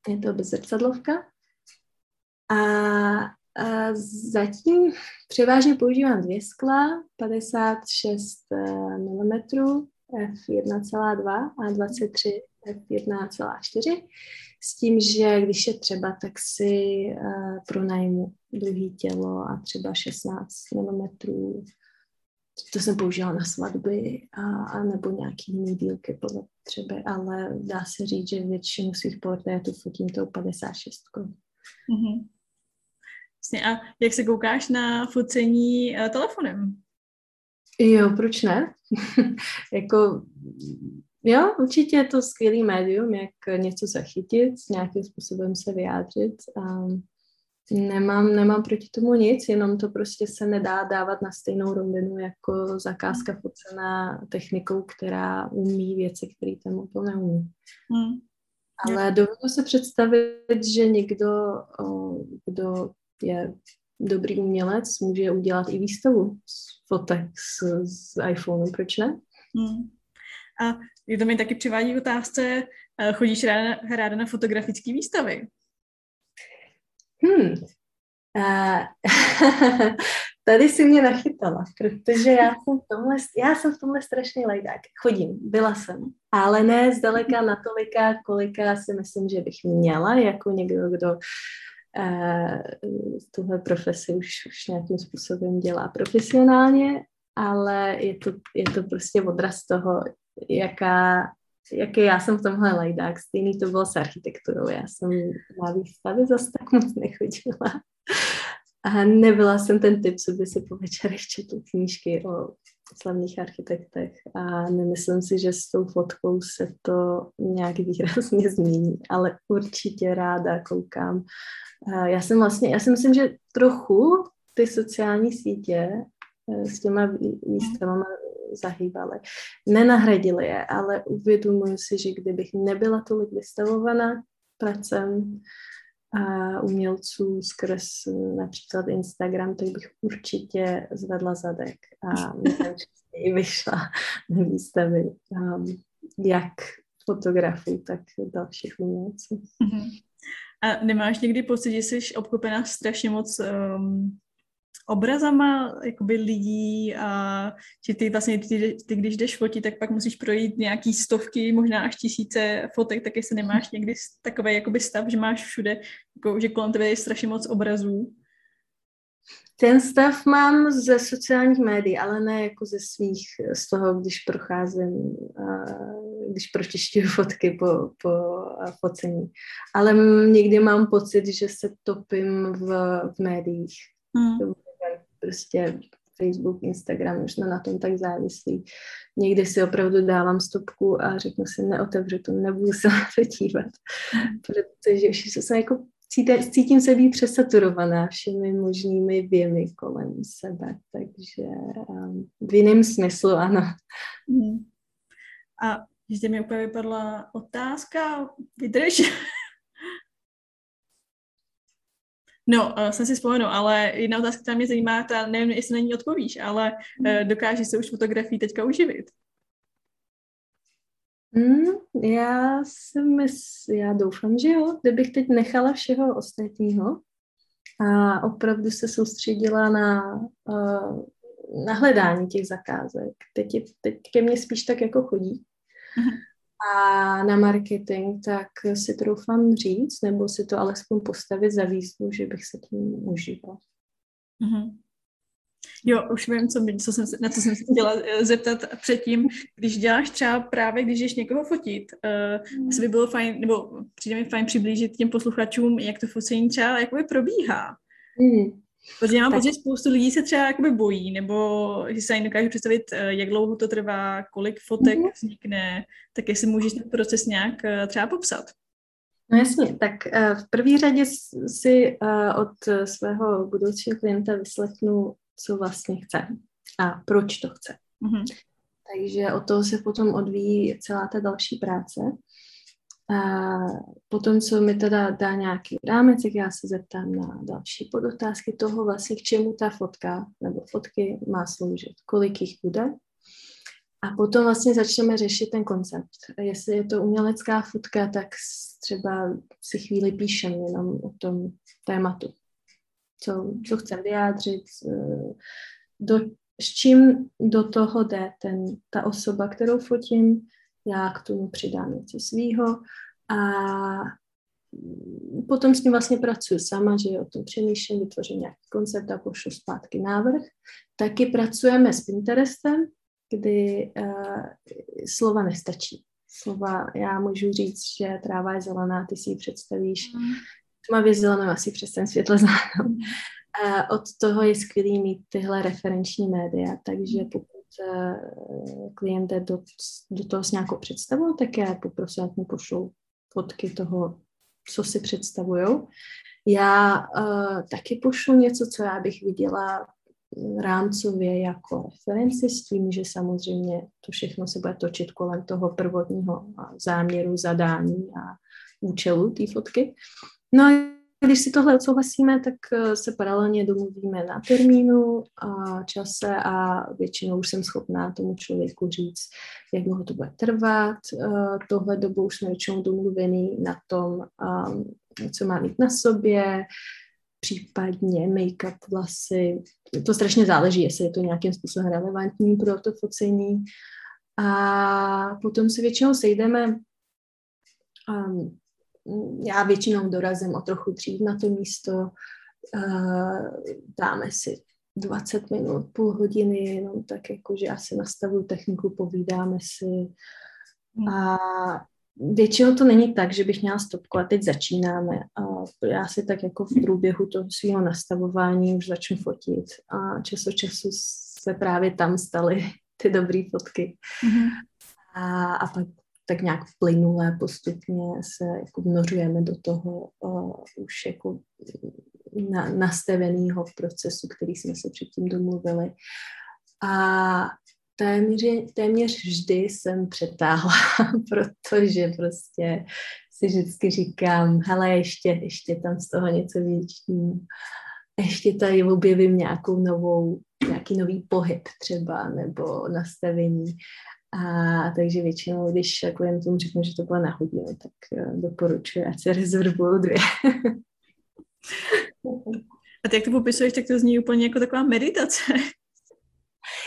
Je to bezrcadlovka. A, a zatím převážně používám dvě skla, 56 mm f1,2 a 23 f1,4 s tím, že když je třeba, tak si uh, pronajmu druhý tělo a třeba 16 mm to jsem použila na svatby a, a nebo nějaký jiný dílky podle třeba, ale dá se říct, že většinu svých portrétů fotím tou 56. Mm-hmm. Vlastně, a jak se koukáš na focení uh, telefonem? Jo, proč ne? [LAUGHS] jako, jo, určitě je to skvělý médium, jak něco zachytit, nějakým způsobem se vyjádřit. Um, Nemám, nemám proti tomu nic, jenom to prostě se nedá dávat na stejnou rovinu jako zakázka focená technikou, která umí věci, které ten mobil neumí. Hmm. Ale dovedu se představit, že někdo, kdo je dobrý umělec, může udělat i výstavu z fotek z, z iPhoneu, proč ne? Hmm. A je to mi taky přivádí otázce, eh, chodíš ráda, ráda na fotografické výstavy? Hmm. Uh, [LAUGHS] tady si mě nachytala, protože já jsem v tomhle, já jsem v tomhle strašný lejdák. Chodím, byla jsem, ale ne zdaleka natolika, kolika si myslím, že bych měla, jako někdo, kdo uh, tuhle profesi už, už nějakým způsobem dělá profesionálně, ale je to, je to prostě odraz toho, jaká, jaký já jsem v tomhle lajdák. Stejný to bylo s architekturou. Já jsem na výstavy zase tak moc nechodila. A nebyla jsem ten typ, co by si po večerech četl knížky o slavných architektech a nemyslím si, že s tou fotkou se to nějak výrazně změní, ale určitě ráda koukám. Já jsem vlastně, já si myslím, že trochu ty sociální sítě eh, s těma výstavama zahýbaly. Nenahradili je, ale uvědomuji si, že kdybych nebyla tolik vystavovaná pracem a umělců skrz například Instagram, tak bych určitě zvedla zadek a [LAUGHS] nejčastěji vyšla na výstavy um, jak fotografů, tak dalších umělců. Uh-huh. A nemáš někdy pocit, že jsi obklopená strašně moc um, obrazama jakoby lidí a že ty vlastně, ty, ty, když jdeš fotit, tak pak musíš projít nějaký stovky, možná až tisíce fotek, tak jestli nemáš někdy takový jakoby stav, že máš všude, jako, že kolem tebe je strašně moc obrazů. Ten stav mám ze sociálních médií, ale ne jako ze svých, z toho, když procházím, když pročišťuju fotky po, po focení. Ale někdy mám pocit, že se topím v, v médiích. Hmm prostě Facebook, Instagram, už jsme na tom tak závislí. Někdy si opravdu dávám stopku a řeknu si, neotevřu to, nebudu se [LAUGHS] na to dívat, protože už jsem jako cítím, cítím se být přesaturovaná všemi možnými věmi kolem sebe, takže um, v jiném smyslu ano. Hmm. A zde mi úplně vypadla otázka, vydrž. No, uh, jsem si vzpomenul, ale jedna otázka, která mě zajímá, ta nevím, jestli na ní odpovíš, ale uh, dokáže se už fotografii teďka uživit? Hmm, já si mysl, já doufám, že jo, kdybych teď nechala všeho ostatního a opravdu se soustředila na, uh, na hledání těch zakázek. Teď, je, teď ke mně spíš tak jako chodí. A na marketing, tak si troufám říct, nebo si to alespoň postavit za výzvu, že bych se tím užívala. Mm-hmm. Jo, už vím, co, co jsem, na co jsem se chtěla eh, zeptat předtím, když děláš třeba právě, když jdeš někoho fotit, uh, mm. by bylo fajn, nebo přijde mi fajn přiblížit těm posluchačům, jak to focení třeba jakoby probíhá. Mm. Protože mám pocit, že spoustu lidí se třeba jakoby bojí, nebo že se ani dokážu představit, eh, jak dlouho to trvá, kolik fotek mm-hmm. vznikne, tak jestli můžeš ten proces nějak eh, třeba popsat. No jasně, tak eh, v první řadě si od svého budoucího klienta vyslechnu, co vlastně chce a proč to chce. Mm-hmm. Takže od toho se potom odvíjí celá ta další práce. A potom, co mi teda dá nějaký rámec, tak já se zeptám na další podotázky toho vlastně, k čemu ta fotka nebo fotky má sloužit, kolik jich bude. A potom vlastně začneme řešit ten koncept. Jestli je to umělecká fotka, tak třeba si chvíli píšem jenom o tom tématu. Co, co chcem vyjádřit, do, s čím do toho jde ten, ta osoba, kterou fotím, já k tomu přidám něco svýho a potom s tím vlastně pracuji sama, že o tom přemýšlím, vytvořím nějaký koncept a pošlu zpátky návrh. Taky pracujeme s Pinterestem, kdy uh, slova nestačí. Slova, já můžu říct, že tráva je zelená, ty si ji představíš mm. tmavě zelenou, asi přes ten světle zelenou. Uh, od toho je skvělý mít tyhle referenční média, takže mm. pokud uh, klient jde do, do toho s nějakou představou, tak já poprosím, ať mu pošlou fotky toho, co si představují. Já uh, taky pošlu něco, co já bych viděla rámcově jako referenci s tím, že samozřejmě to všechno se bude točit kolem toho prvotního záměru, zadání a účelu té fotky. No když si tohle odsouhlasíme, tak eh, se paralelně domluvíme na termínu a čase a většinou už jsem schopná tomu člověku říct, jak dlouho to bude trvat. Eh, tohle dobu už jsme většinou domluvený na tom, ehm, co má mít na sobě, případně make-up, vlasy. To strašně záleží, jestli je to nějakým způsobem relevantní pro to focení. A potom se většinou sejdeme um, já většinou dorazím o trochu dřív na to místo, dáme si 20 minut, půl hodiny, jenom tak jako, že já si nastavuju techniku, povídáme si hmm. a většinou to není tak, že bych měla stopku a teď začínáme. A já si tak jako v průběhu toho svého nastavování už začnu fotit a čas od času se právě tam staly ty dobré fotky. Mm-hmm. A, a pak tak nějak plynule postupně se jako vnořujeme do toho uh, už jako na, nastaveného procesu, který jsme se předtím domluvili. A téměř, téměř vždy jsem přetáhla, [LAUGHS] protože prostě si vždycky říkám, hele, ještě, ještě tam z toho něco větším, ještě tady objevím nějakou novou, nějaký nový pohyb třeba, nebo nastavení. A takže většinou, když klientům řeknu, že to bylo na hodinu, tak eh, doporučuji, ať se rezervují dvě. [LAUGHS] A ty jak to popisuješ, tak to zní úplně jako taková meditace. [LAUGHS]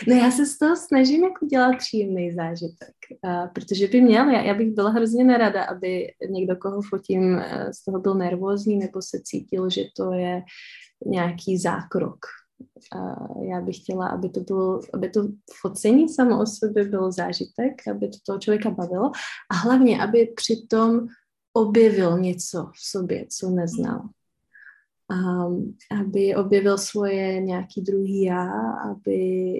No já se z toho snažím jako dělat příjemný zážitek, a protože by měl, já, já bych byla hrozně nerada, aby někdo, koho fotím, eh, z toho byl nervózní nebo se cítil, že to je nějaký zákrok já bych chtěla, aby to bylo, aby to focení samo o sobě bylo zážitek, aby to toho člověka bavilo a hlavně, aby přitom objevil něco v sobě, co neznal. Um, aby objevil svoje nějaký druhý já, aby,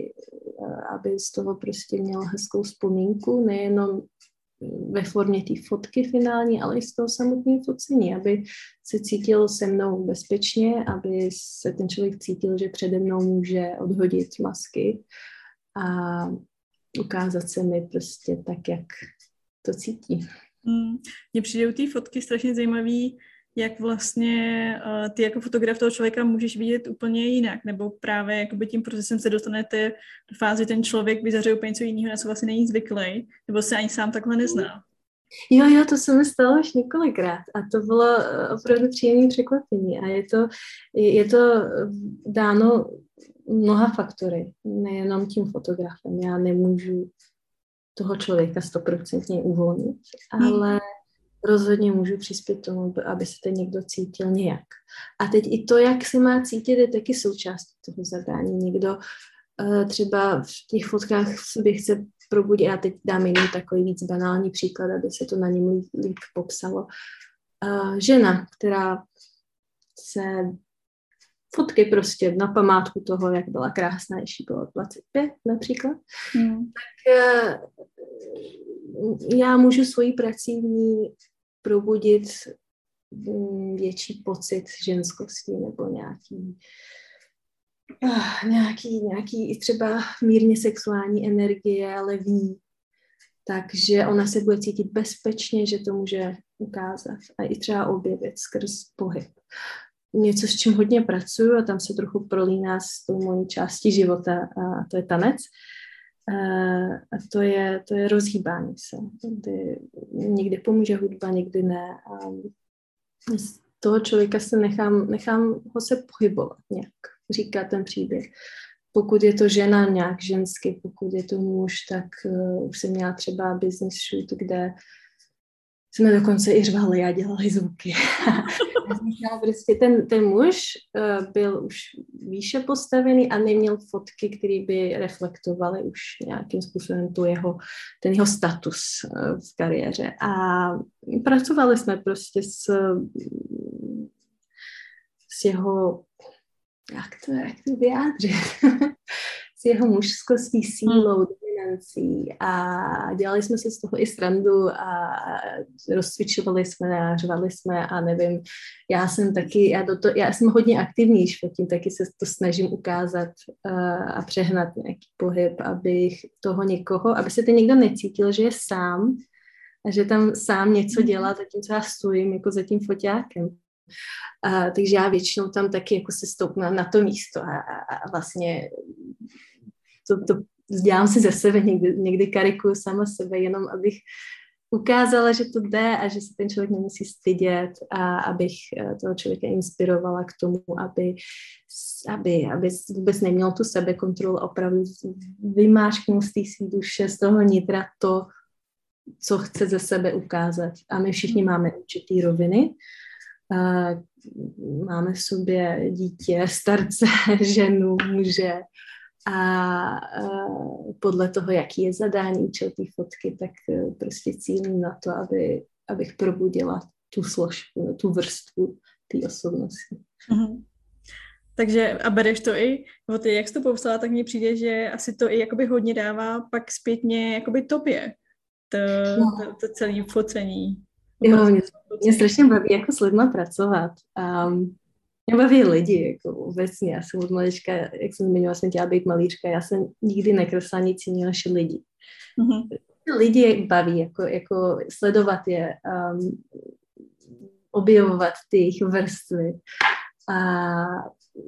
aby z toho prostě měl hezkou vzpomínku, nejenom ve formě té fotky finální, ale i z toho samotného focení, aby se cítil se mnou bezpečně, aby se ten člověk cítil, že přede mnou může odhodit masky a ukázat se mi prostě tak, jak to cítí. Mm, mně přijde u té fotky strašně zajímavý, jak vlastně uh, ty jako fotograf toho člověka můžeš vidět úplně jinak, nebo právě jakoby tím procesem se dostanete do fázy, ten člověk vyzařuje úplně něco jiného, na co vlastně není zvyklý, nebo se ani sám takhle nezná. Jo, jo, to se mi stalo už několikrát a to bylo eh, opravdu příjemné překvapení a je to, je to dáno mnoha faktory, nejenom tím fotografem. Já nemůžu toho člověka stoprocentně uvolnit, hmm. ale rozhodně můžu přispět tomu, aby se ten někdo cítil nějak. A teď i to, jak se má cítit, je taky součástí toho zadání. Někdo uh, třeba v těch fotkách sobě chce probudit, já teď dám jiný takový víc banální příklad, aby se to na něm líp, líp popsalo. Uh, žena, která se fotky prostě na památku toho, jak byla krásná, ještě bylo 25 například, hmm. tak uh, já můžu svoji pracovní probudit mm, větší pocit ženskosti nebo nějaký uh, nějaký, nějaký i třeba mírně sexuální energie, ale ví. Takže ona se bude cítit bezpečně, že to může ukázat a i třeba objevit skrz pohyb. Něco, s čím hodně pracuju a tam se trochu prolíná s tou mojí částí života a to je tanec. A to je, to je rozhýbání se, kdy někdy pomůže hudba, někdy ne. A z toho člověka se nechám, nechám ho se pohybovat nějak, říká ten příběh. Pokud je to žena nějak žensky, pokud je to muž, tak uh, už jsem měla třeba business shoot, kde jsme dokonce i řvali a dělali zvuky. [LAUGHS] prostě ten, ten muž uh, byl už výše postavený a neměl fotky, které by reflektovaly už nějakým způsobem tu jeho, ten jeho status uh, v kariéře. A pracovali jsme prostě s, s jeho, jak to, jak to vyjádřit, [LAUGHS] s jeho mužskostí sílou, konferencí a dělali jsme si z toho i srandu a rozcvičovali jsme a řvali jsme a nevím, já jsem taky, já, do to, já jsem hodně aktivní tím taky se to snažím ukázat uh, a přehnat nějaký pohyb, abych toho někoho, aby se ten někdo necítil, že je sám a že tam sám něco dělá, zatímco já stojím jako za tím foťákem. A, takže já většinou tam taky jako se stoupnu na to místo a, a, a vlastně to, to dělám si ze sebe, někdy, někdy karikuju sama sebe, jenom abych ukázala, že to jde a že se ten člověk nemusí stydět a abych eh, toho člověka inspirovala k tomu, aby, aby, aby vůbec neměl tu sebekontrolu, opravdu vymášknul z té svý duše, z toho nitra to, co chce ze sebe ukázat. A my všichni máme určitý roviny. Máme v sobě dítě, starce, [LAUGHS] ženu, muže, a podle toho, jaký je zadání účel té fotky, tak e, prostě cílím na to, aby, abych probudila tu složku, tu vrstvu té osobnosti. Mm-hmm. Takže a bereš to i, ty, jak jsi to popsala, tak mně přijde, že asi to i jakoby hodně dává pak zpětně jakoby tobě, to, no. to, to celé focení. Jo, mě, mě strašně baví jako s lidma pracovat. Um, mě baví lidi, jako obecně. Já jsem od malička, jak jsem zmiňovala, jsem chtěla být malířka, já jsem nikdy nekresla nic jiného než lidi. Mm-hmm. Lidi baví, jako, jako sledovat je, um, objevovat ty jejich vrstvy a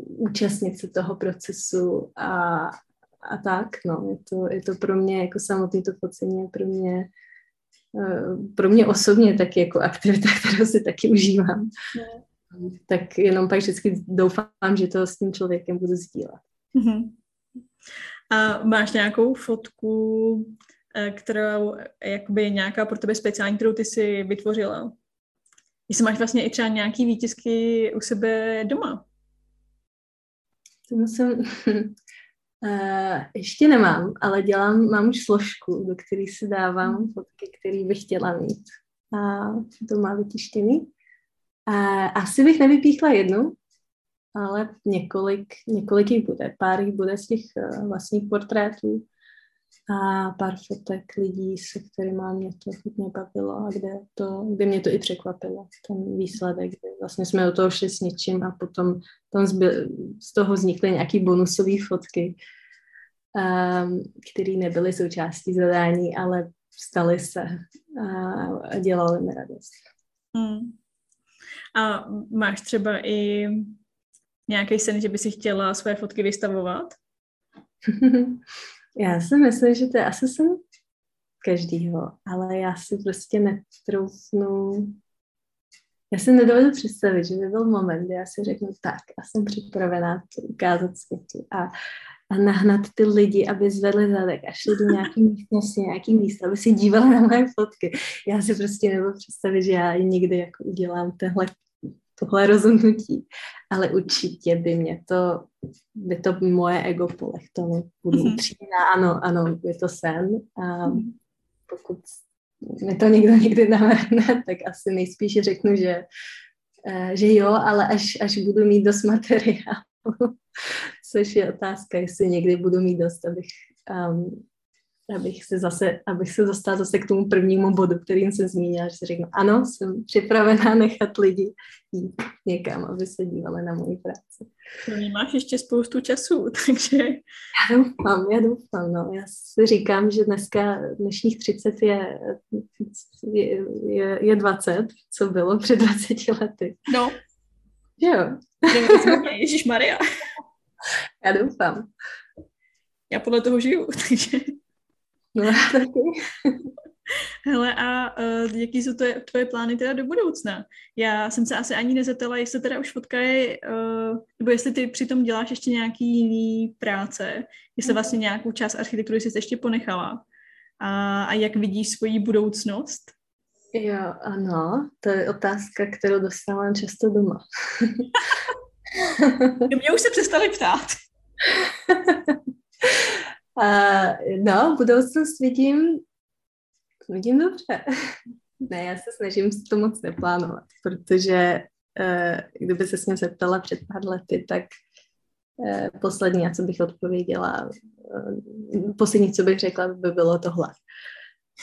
účastnit se toho procesu a, a tak, no, je to, je to pro mě, jako samotný to focení je pro mě uh, pro mě osobně taky jako aktivita, [LAUGHS] kterou si taky užívám. Mm tak jenom pak vždycky doufám, že to s tím člověkem budu sdílet. Mm-hmm. A máš nějakou fotku, eh, kterou jakoby nějaká pro tebe speciální, kterou ty si vytvořila? Jestli máš vlastně i třeba nějaký výtisky u sebe doma? To jsem, uh, [LAUGHS] ještě nemám, ale dělám, mám už složku, do které si dávám fotky, které bych chtěla mít. A to má vytištěný. Asi bych nevypíchla jednu, ale několik, několik jich bude. Pár jich bude z těch uh, vlastních portrétů a pár fotek lidí, se kterými mě to hodně bavilo a kde, to, kde mě to i překvapilo, ten výsledek, kde vlastně jsme do toho šli s něčím a potom tam zbyl, z toho vznikly nějaký bonusové fotky, um, které nebyly součástí zadání, ale staly se a, a dělaly mi radost. Mm. A máš třeba i nějaký sen, že by si chtěla své fotky vystavovat? [LAUGHS] já si myslím, že to je asi sen každýho, ale já si prostě netroufnu já si nedovedu představit, že by byl moment, kdy já si řeknu, tak, já jsem připravená to ukázat světu a, a nahnat ty lidi, aby zvedli zadek a šli do nějaký místnosti, nějaký místo, aby si dívali na moje fotky. Já si prostě nebudu představit, že já někdy jako udělám tenhle tohle rozhodnutí, ale určitě by mě to, by to moje ego polechtalo. Budu mm-hmm. upřímná, ano, ano, je to sen a mhm. pokud mi to někdo někdy navrhne, tak asi nejspíš řeknu, že, eh, že jo, ale až, až budu mít dost materiálu, což je otázka, jestli někdy budu mít dost, abych um, abych se zase, abych se dostala zase k tomu prvnímu bodu, kterým jsem zmínila, že si řeknu, ano, jsem připravená [LAUGHS] nechat lidi jít někam, aby se dívali na moji práci. No, máš ještě spoustu času, [LAUGHS] takže... Já doufám, já doufám, no. Já si říkám, že dneska, dnešních 30 je, je, je, je 20, co bylo před 20 lety. No. Jo. Ježíš Maria. [LAUGHS] Já doufám. Já podle toho žiju, [LAUGHS] takže... No, taky. [LAUGHS] Hele, a uh, jaký jsou tvoje, tvoje plány teda do budoucna? Já jsem se asi ani nezeptala, jestli teda už fotka je, uh, nebo jestli ty přitom děláš ještě nějaký jiný práce, jestli vlastně nějakou část architektury jsi ještě ponechala a, a jak vidíš svoji budoucnost? Jo, ano, to je otázka, kterou dostávám často doma. [LAUGHS] Mě už se přestali ptát. [LAUGHS] Uh, no, budoucnost vidím, vidím dobře. ne, já se snažím to moc neplánovat, protože uh, kdyby se mě zeptala před pár lety, tak eh, poslední, co bych odpověděla, eh, poslední, co bych řekla, by bylo tohle.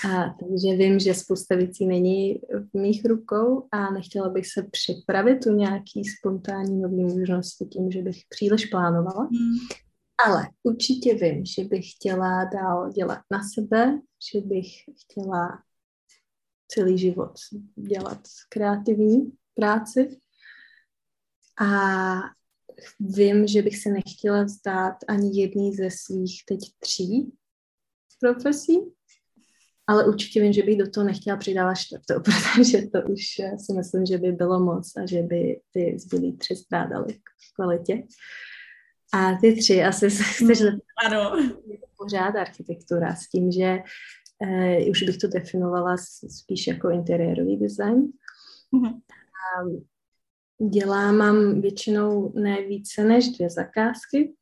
A, takže vím, že spousta věcí není v mých rukou a nechtěla bych se připravit tu nějaký spontánní nový možnosti tím, že bych příliš plánovala. Mm. Ale určitě vím, že bych chtěla dál dělat na sebe, že bych chtěla celý život dělat kreativní práci. A vím, že bych se nechtěla vzdát ani jedný ze svých teď tří profesí, ale určitě vím, že bych do toho nechtěla přidávat čtvrtou, [LAUGHS] protože to už si myslím, že by bylo moc a že by ty zbylý tři strádaly v kvalitě. A ty tři asi se chceš ano. pořád architektura s tím, že eh, už bych to definovala spíš jako interiérový design. Mm-hmm. A dělám, mám většinou ne více než dvě zakázky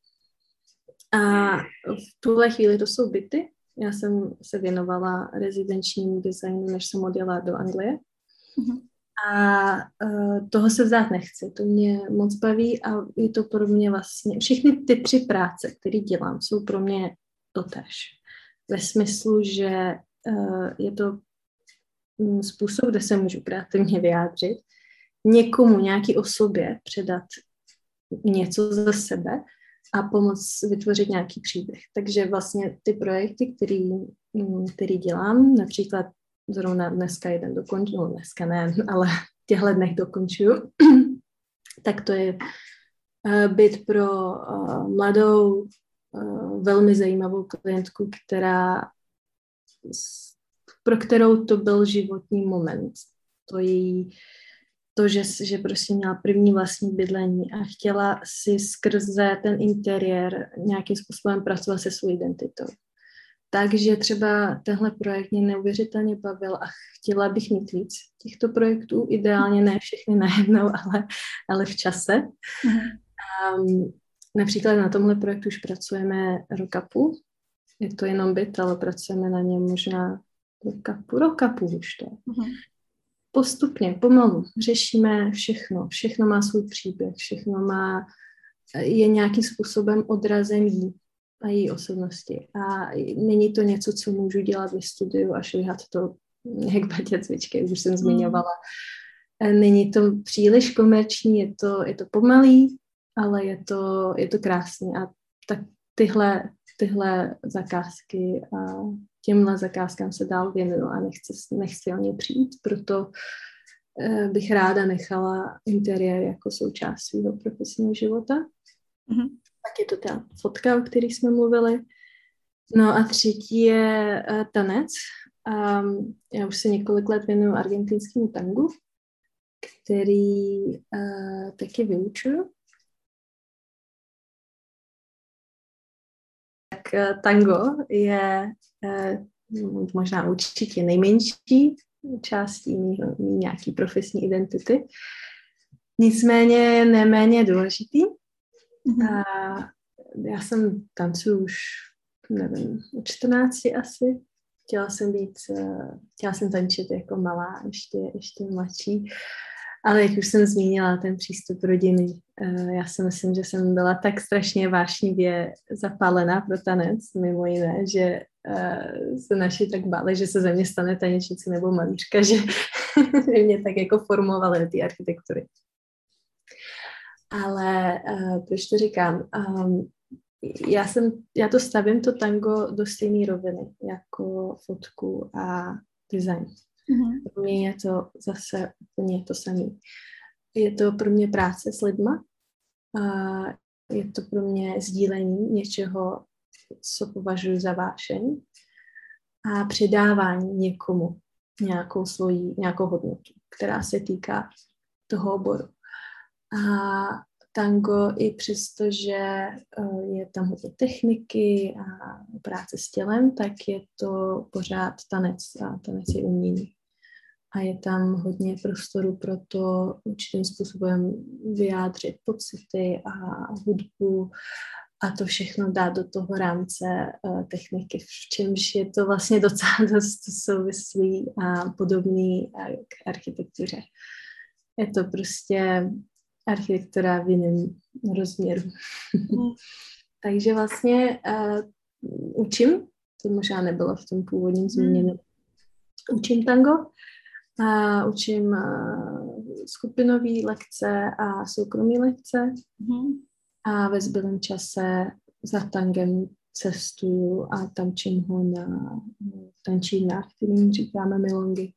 a v tuhle chvíli to jsou byty. Já jsem se věnovala rezidenčnímu designu, než jsem odjela do Anglie. Mm-hmm. A uh, toho se vzdát nechci, to mě moc baví a je to pro mě vlastně, všechny ty tři práce, které dělám, jsou pro mě totéž. Ve smyslu, že uh, je to mm, způsob, kde se můžu kreativně vyjádřit, někomu, nějaký osobě předat něco ze sebe a pomoct vytvořit nějaký příběh. Takže vlastně ty projekty, který, mm, který dělám, například zrovna dneska jeden dokončil, no dneska ne, [LAUGHS] ale těchto dnech dokončuju, [CLEARS THROAT] tak to je uh, byt pro uh, mladou, uh, velmi zajímavou klientku, která pro kterou to byl životní moment. To její to, že, že prostě měla první vlastní bydlení a chtěla si skrze ten interiér nějakým způsobem pracovat se svou identitou. Takže třeba tenhle projekt mě neuvěřitelně bavil a chtěla bych mít víc těchto projektů, ideálně ne všechny najednou, [LAUGHS] ale, ale v čase. Um, například na tomhle projektu už pracujeme rok a půl. Je to jenom byt, ale pracujeme na něm možná rok a půl, rok a půl už to. Uh-huh. Postupně, pomalu řešíme všechno. Všechno má svůj příběh, všechno má, je nějakým způsobem odrazem jí a její osobnosti. A není to něco, co můžu dělat ve studiu a švihat to jak batě cvičky, už jsem zmiňovala. Není to příliš komerční, je to, je to pomalý, ale je to, je to krásný. A tak tyhle, tyhle zakázky a těmhle zakázkám se dál věnuju a nechci, nechci o ně přijít, proto eh, bych ráda nechala interiér jako součást svého profesního života. Mm-hmm tak je to ta fotka, o které jsme mluvili. No a třetí je uh, tanec. Um, já už se několik let věnuju argentinskému tangu, který uh, taky vyučuju. Tango je uh, možná určitě nejmenší částí nějaký profesní identity. Nicméně neméně důležitý, Mm-hmm. A já jsem tancuju už, nevím, od 14 asi. Chtěla jsem být, eh, chtěla jsem tančit jako malá, ještě, ještě mladší. Ale jak už jsem zmínila, ten přístup rodiny, eh, já si myslím, že jsem byla tak strašně vášnivě zapálená pro tanec, mimo jiné, že eh, se naši tak báli, že se ze mě stane tanečnice nebo malířka, [LAUGHS] že mě tak jako formovaly té architektury. Ale uh, proč to říkám? Um, já, jsem, já to stavím, to tango, do stejné roviny, jako fotku a design. Mm-hmm. Pro mě je to zase úplně to samé. Je to pro mě práce s lidma, a je to pro mě sdílení něčeho, co považuji za vášeň a předávání někomu nějakou svoji, nějakou hodnotu, která se týká toho oboru. A tango i přesto, že eh, je tam hodně techniky a práce s tělem, tak je to pořád tanec a tanec je umění. A je tam hodně prostoru pro to určitým způsobem vyjádřit pocity a hudbu a to všechno dát do toho rámce uh, techniky, v čemž je to vlastně docela [LAUGHS] dost souvislý a podobný k architektuře. Je to prostě architektura v jiném rozměru. Mm. [LAUGHS] Takže vlastně uh, učím, to možná nebylo v tom původním zmíněno, mm. učím tango a učím uh, skupinové lekce a soukromé lekce mm. a ve zbylém čase za tangem cestuju a tančím ho na tančínách, kterým říkáme milongy.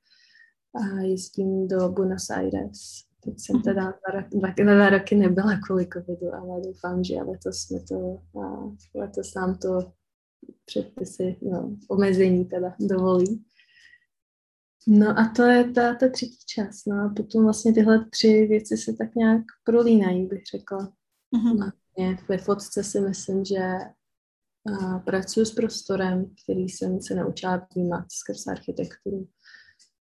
A jezdím do Buenos Aires. Teď jsem teda dva, dva, dva roky nebyla kvůli covidu, ale doufám, že letos jsme to, a letos nám to předpisy, no, omezení teda dovolí. No a to je ta, ta třetí část. No a potom vlastně tyhle tři věci se tak nějak prolínají, bych řekla. Mm-hmm. Ve fotce si myslím, že a pracuji s prostorem, který jsem se naučila vnímat skrz architekturu.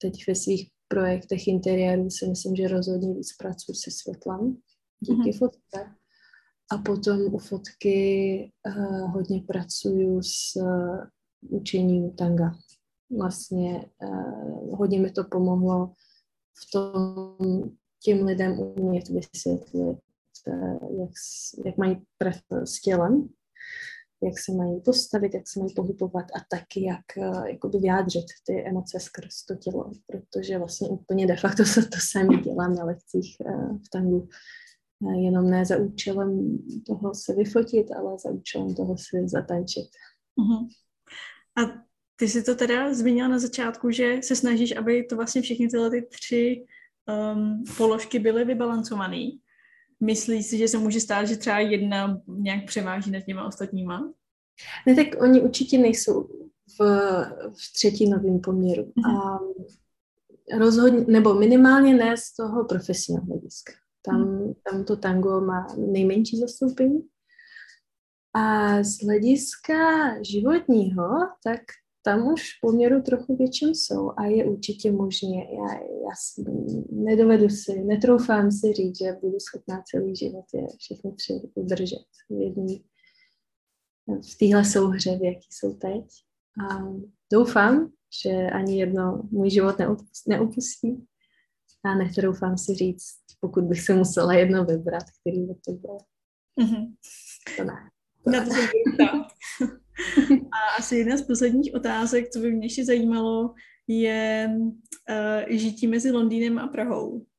Teď ve svých projektech interiéru si myslím, že rozhodně víc pracuji se světlem díky mm-hmm. fotce. A potom u fotky uh, hodně pracuju s uh, učením tanga. Vlastně uh, hodně mi to pomohlo v tom těm lidem umět vysvětlit, uh, jak, jak mají s tělem, jak se mají postavit, jak se mají pohybovat a taky jak uh, jakoby vyjádřit ty emoce skrz to tělo, protože vlastně úplně de facto [LAUGHS] se to sami dělám na lekcích uh, v tangu. Uh, jenom ne za účelem toho se vyfotit, ale za účelem toho si zatančit. Uh-huh. A ty jsi to teda zmínila na začátku, že se snažíš, aby to vlastně všechny tyhle ty tři um, položky byly vybalancované. Myslíš si, že se může stát, že třeba jedna nějak převáží nad těma ostatníma? Ne, tak oni určitě nejsou v, v třetinovém poměru. Mm-hmm. A rozhodně, nebo minimálně ne z toho profesního hlediska. Tam, mm. tam to tango má nejmenší zastoupení. A z hlediska životního, tak tam už v poměru trochu větším jsou a je určitě možné. Já, já si, nedovedu si, netroufám si říct, že budu schopná celý život je všechny tři udržet v jedný, v téhle souhře, v jaký jsou teď. A doufám, že ani jedno můj život neupustí. A netroufám si říct, pokud bych se musela jedno vybrat, který by to bylo. Mm-hmm. To ne. To se [LAUGHS] [LAUGHS] A asi jedna z posledních otázek, co by mě ještě zajímalo, je uh, žití mezi Londýnem a Prahou. [LAUGHS]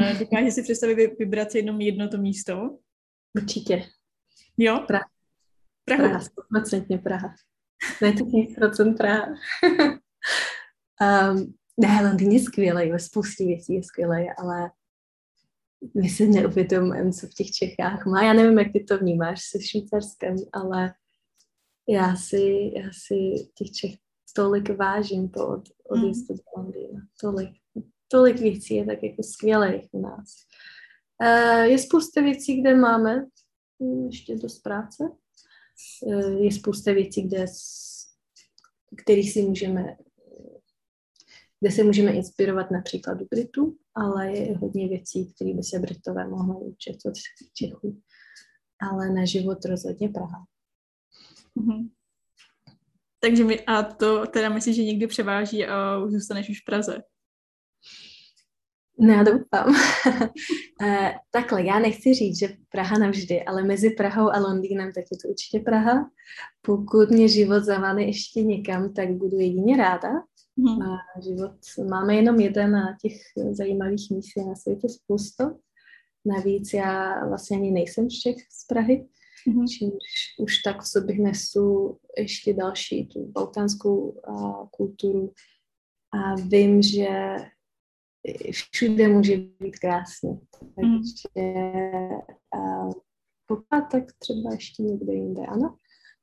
Uh, dokáže si představit vybrat si jenom jedno to místo? Určitě. Jo? Praha. Prahu. Praha, 100% Praha. Ne, to procent Praha. um, [LAUGHS] ne, Londýn je skvělý, ve spoustě věcí je skvělý, ale my se neuvědomujeme, co v těch Čechách má. Já nevím, jak ty to vnímáš se Švýcarskem, ale já si, já si těch Čech tolik vážím po od, odjezdu mm. do Londýna. Tolik, tolik věcí je tak jako skvělých u nás. Uh, je spousta věcí, kde máme hm, ještě dost práce. Uh, je spousta věcí, kde kterých si můžeme kde se můžeme inspirovat například u Britů, ale je hodně věcí, které by se Britové mohli učit od Čechů. Ale na život rozhodně Praha. Mm-hmm. Takže mi, a to teda myslíš, že někdy převáží a už zůstaneš už v Praze? No, já doufám. [LAUGHS] Eh, takhle, já nechci říct, že Praha navždy, ale mezi Prahou a Londýnem tak je to určitě Praha. Pokud mě život zavane ještě někam, tak budu jedině ráda. Hmm. A život máme jenom jeden a těch zajímavých míst je na světě spoustu. Navíc já vlastně ani nejsem z Čech z Prahy, mm-hmm. čímž už tak v sobě nesu ještě další tu balkánskou uh, kulturu a vím, že všude může být krásně. Mhm. Takže uh, pokud tak třeba ještě někde jinde, ano.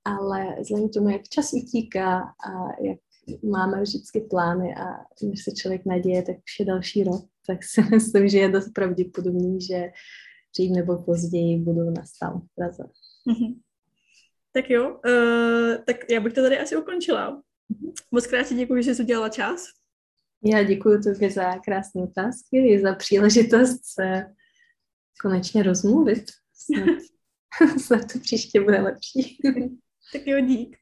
Ale vzhledem k tomu, jak čas utíká a jak máme vždycky plány a než se člověk naděje, tak už je další rok, tak si [LAUGHS] myslím, že je dost pravděpodobný, že dřív nebo později budu na v Praze. Mm-hmm. Tak jo, uh, tak já bych to tady asi ukončila. Mm-hmm. Moc krát ti děkuji, že jsi udělala čas. Já děkuji tobě za krásné otázky i za příležitost se konečně rozmluvit. Snad, [LAUGHS] snad to příště bude lepší. tak jo, dík.